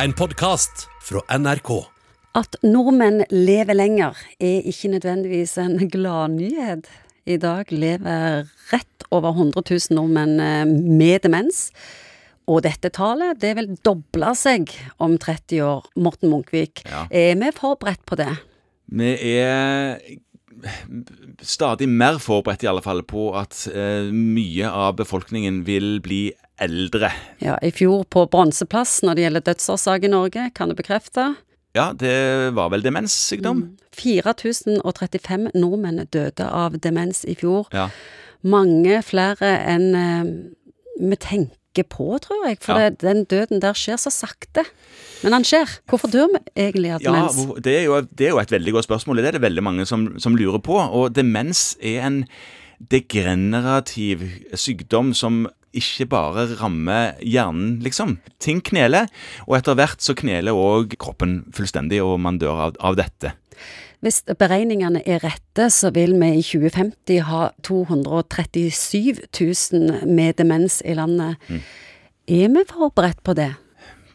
En podkast fra NRK. At nordmenn lever lenger, er ikke nødvendigvis en gladnyhet. I dag lever rett over 100 000 nordmenn eh, med demens. Og dette tallet det vil doble seg om 30 år. Morten Munkvik, Ja. er vi forberedt på det? Vi er stadig mer forberedt i alle fall på at eh, mye av befolkningen vil bli eldre. Ja, I fjor på bronseplass når det gjelder dødsårsak i Norge, kan du bekrefte? Ja, det var vel demenssykdom? 4035 nordmenn døde av demens i fjor. Ja. Mange flere enn eh, vi tenker på, tror jeg. For Ja. det, den døden der skjer så sakte. Men han skjer. Hvorfor dør vi egentlig av demens? Ja, det er, jo, det er jo et veldig godt spørsmål. Det er det veldig mange som, som lurer på. Og demens er en degenerativ sykdom som ikke bare rammer hjernen, liksom. Ting kneler, og etter hvert så kneler òg kroppen fullstendig, og man dør av, av dette. Hvis beregningene er rette, så vil vi i 2050 ha 237 000 med demens i landet. Mm. Er vi forberedt på det?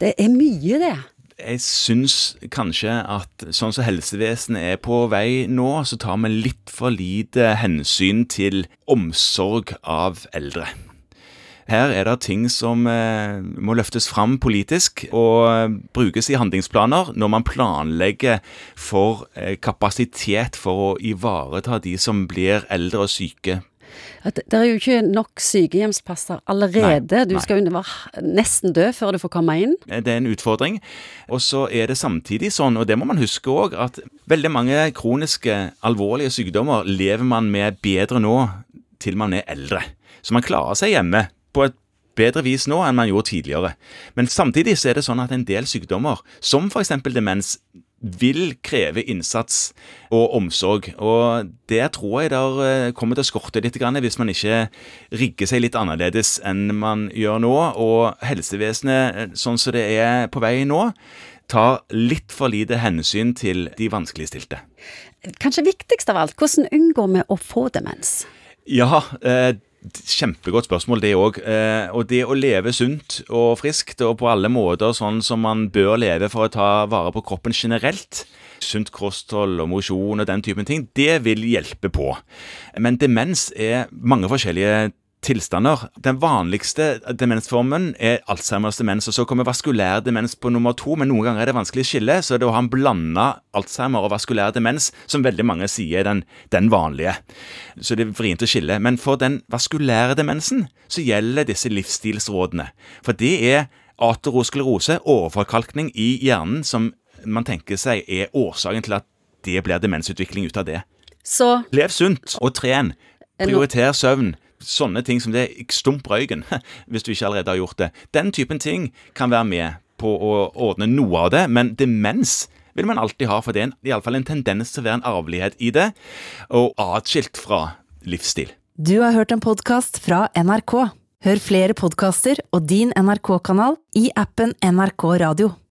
Det er mye, det. Jeg syns kanskje at sånn som helsevesenet er på vei nå, så tar vi litt for lite hensyn til omsorg av eldre. Her er det ting som eh, må løftes fram politisk og eh, brukes i handlingsplaner når man planlegger for eh, kapasitet for å ivareta de som blir eldre og syke. Det er jo ikke nok sykehjemsplasser allerede. Nei, Du nei. skal jo nesten dø før du får komme inn. Det er en utfordring. Og så er det samtidig sånn, og det må man huske òg, at veldig mange kroniske, alvorlige sykdommer lever man med bedre nå til man er eldre. Så man klarer seg hjemme på et bedre vis nå enn man gjorde tidligere. Men samtidig så er det sånn at en del sykdommer, som f.eks. demens, vil kreve innsats og omsorg. Og der tror jeg der eh, kommer til å skorte litt grann hvis man ikke rigger seg litt annerledes enn man gjør nå. Og helsevesenet, eh, sånn som det er på vei nå, tar litt for lite hensyn til de vanskeligstilte. Kanskje viktigst av alt, hvordan unngår vi å få demens? Ja, eh, kjempegodt spørsmål det òg. Eh, og det å leve sunt og friskt og på alle måter sånn som man bør leve for å ta vare på kroppen generelt, sunt kosthold og mosjon og den typen ting, det vil hjelpe på. Men demens er mange forskjellige tilstander. Den vanligste demensformen er Alzheimers demens, og så kommer vaskulær demens på nummer to, men noen ganger er det vanskelig å skille, så det å ha en blanda Alzheimer og vaskulær demens, som veldig mange sier er den, den vanlige. Så det er vrient å skille. Men for den vaskulære demensen så gjelder disse livsstilsrådene. For det er aterosklerose, overforkalkning i hjernen, som man tenker seg er årsaken til at det blir demensutvikling ut av det. Så Lev sunt og tren. Er Prioriter søvn. Sånne ting som det stump røyken, hvis du ikke allerede har gjort det. Den typen ting kan være med på å ordne noe av det, men demens vil man alltid ha, for det er iallfall en tendens til å være en arvelighet i det, og atskilt fra livsstil. Du har hørt en podkast fra NRK. Hør flere podkaster og din NRK-kanal i appen NRK Radio.